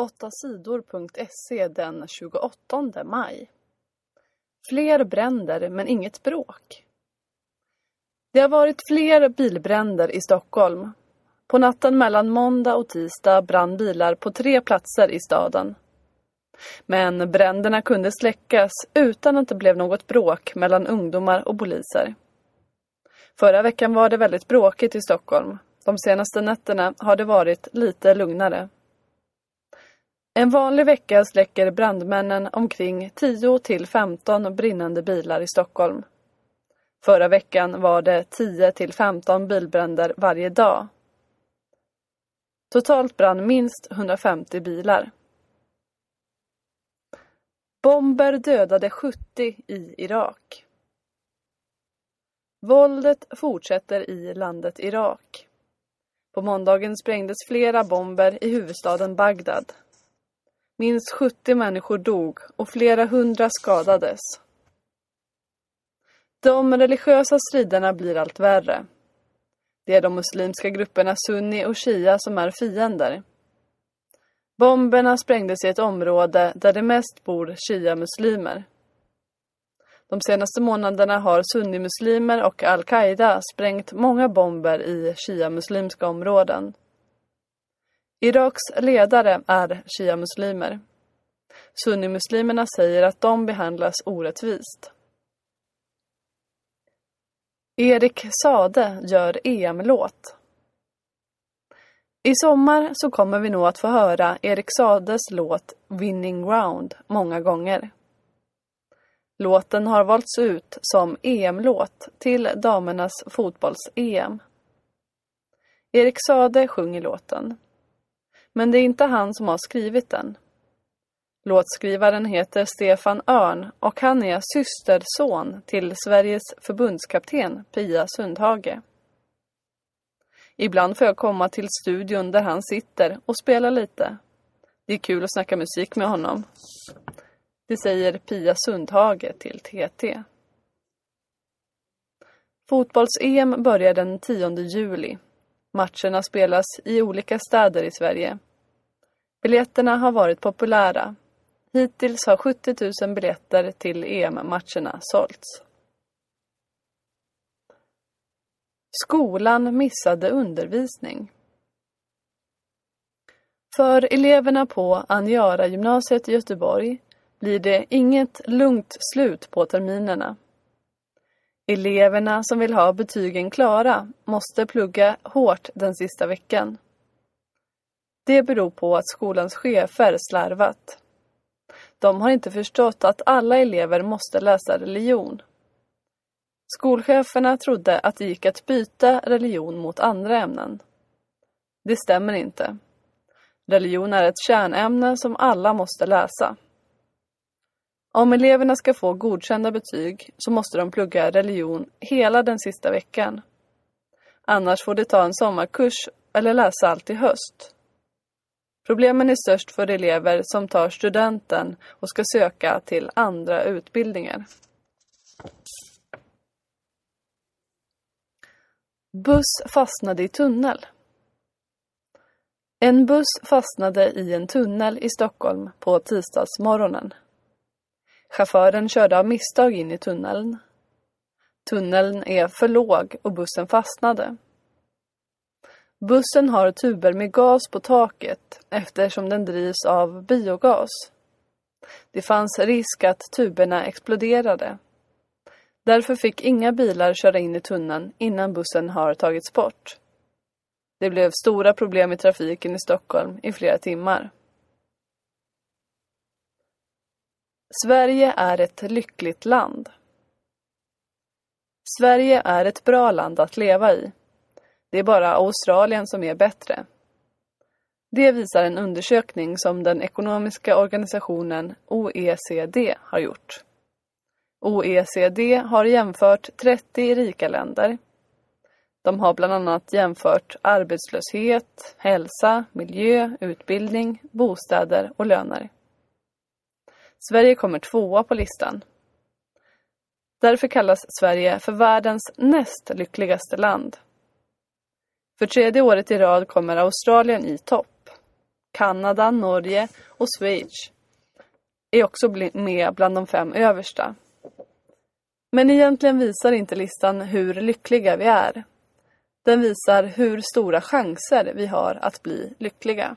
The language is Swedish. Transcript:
8sidor.se den 28 maj. Fler bränder men inget bråk. Det har varit fler bilbränder i Stockholm. På natten mellan måndag och tisdag brann bilar på tre platser i staden. Men bränderna kunde släckas utan att det blev något bråk mellan ungdomar och poliser. Förra veckan var det väldigt bråkigt i Stockholm. De senaste nätterna har det varit lite lugnare. En vanlig vecka släcker brandmännen omkring 10 till 15 brinnande bilar i Stockholm. Förra veckan var det 10 till 15 bilbränder varje dag. Totalt brann minst 150 bilar. Bomber dödade 70 i Irak. Våldet fortsätter i landet Irak. På måndagen sprängdes flera bomber i huvudstaden Bagdad. Minst 70 människor dog och flera hundra skadades. De religiösa striderna blir allt värre. Det är de muslimska grupperna Sunni och Shia som är fiender. Bomberna sprängdes i ett område där det mest bor Shia-muslimer. De senaste månaderna har sunnimuslimer och al-Qaida sprängt många bomber i shia-muslimska områden. Iraks ledare är shia-muslimer. Sunnimuslimerna säger att de behandlas orättvist. Erik Sade gör EM-låt. I sommar så kommer vi nog att få höra Erik Sades låt Winning ground många gånger. Låten har valts ut som EM-låt till damernas fotbolls-EM. Erik Sade sjunger låten. Men det är inte han som har skrivit den. Låtskrivaren heter Stefan Örn och han är systerson till Sveriges förbundskapten Pia Sundhage. Ibland får jag komma till studion där han sitter och spela lite. Det är kul att snacka musik med honom. Det säger Pia Sundhage till TT. Fotbolls-EM börjar den 10 juli. Matcherna spelas i olika städer i Sverige. Biljetterna har varit populära. Hittills har 70 000 biljetter till EM-matcherna sålts. Skolan missade undervisning. För eleverna på Angöra gymnasiet i Göteborg blir det inget lugnt slut på terminerna. Eleverna som vill ha betygen klara måste plugga hårt den sista veckan. Det beror på att skolans chefer slarvat. De har inte förstått att alla elever måste läsa religion. Skolcheferna trodde att det gick att byta religion mot andra ämnen. Det stämmer inte. Religion är ett kärnämne som alla måste läsa. Om eleverna ska få godkända betyg så måste de plugga religion hela den sista veckan. Annars får de ta en sommarkurs eller läsa allt i höst. Problemen är störst för elever som tar studenten och ska söka till andra utbildningar. Buss fastnade i tunnel. En buss fastnade i en tunnel i Stockholm på tisdagsmorgonen. Chauffören körde av misstag in i tunneln. Tunneln är för låg och bussen fastnade. Bussen har tuber med gas på taket eftersom den drivs av biogas. Det fanns risk att tuberna exploderade. Därför fick inga bilar köra in i tunneln innan bussen har tagits bort. Det blev stora problem i trafiken i Stockholm i flera timmar. Sverige är ett lyckligt land. Sverige är ett bra land att leva i. Det är bara Australien som är bättre. Det visar en undersökning som den ekonomiska organisationen OECD har gjort. OECD har jämfört 30 rika länder. De har bland annat jämfört arbetslöshet, hälsa, miljö, utbildning, bostäder och löner. Sverige kommer tvåa på listan. Därför kallas Sverige för världens näst lyckligaste land. För tredje året i rad kommer Australien i topp. Kanada, Norge och Schweiz är också med bland de fem översta. Men egentligen visar inte listan hur lyckliga vi är. Den visar hur stora chanser vi har att bli lyckliga.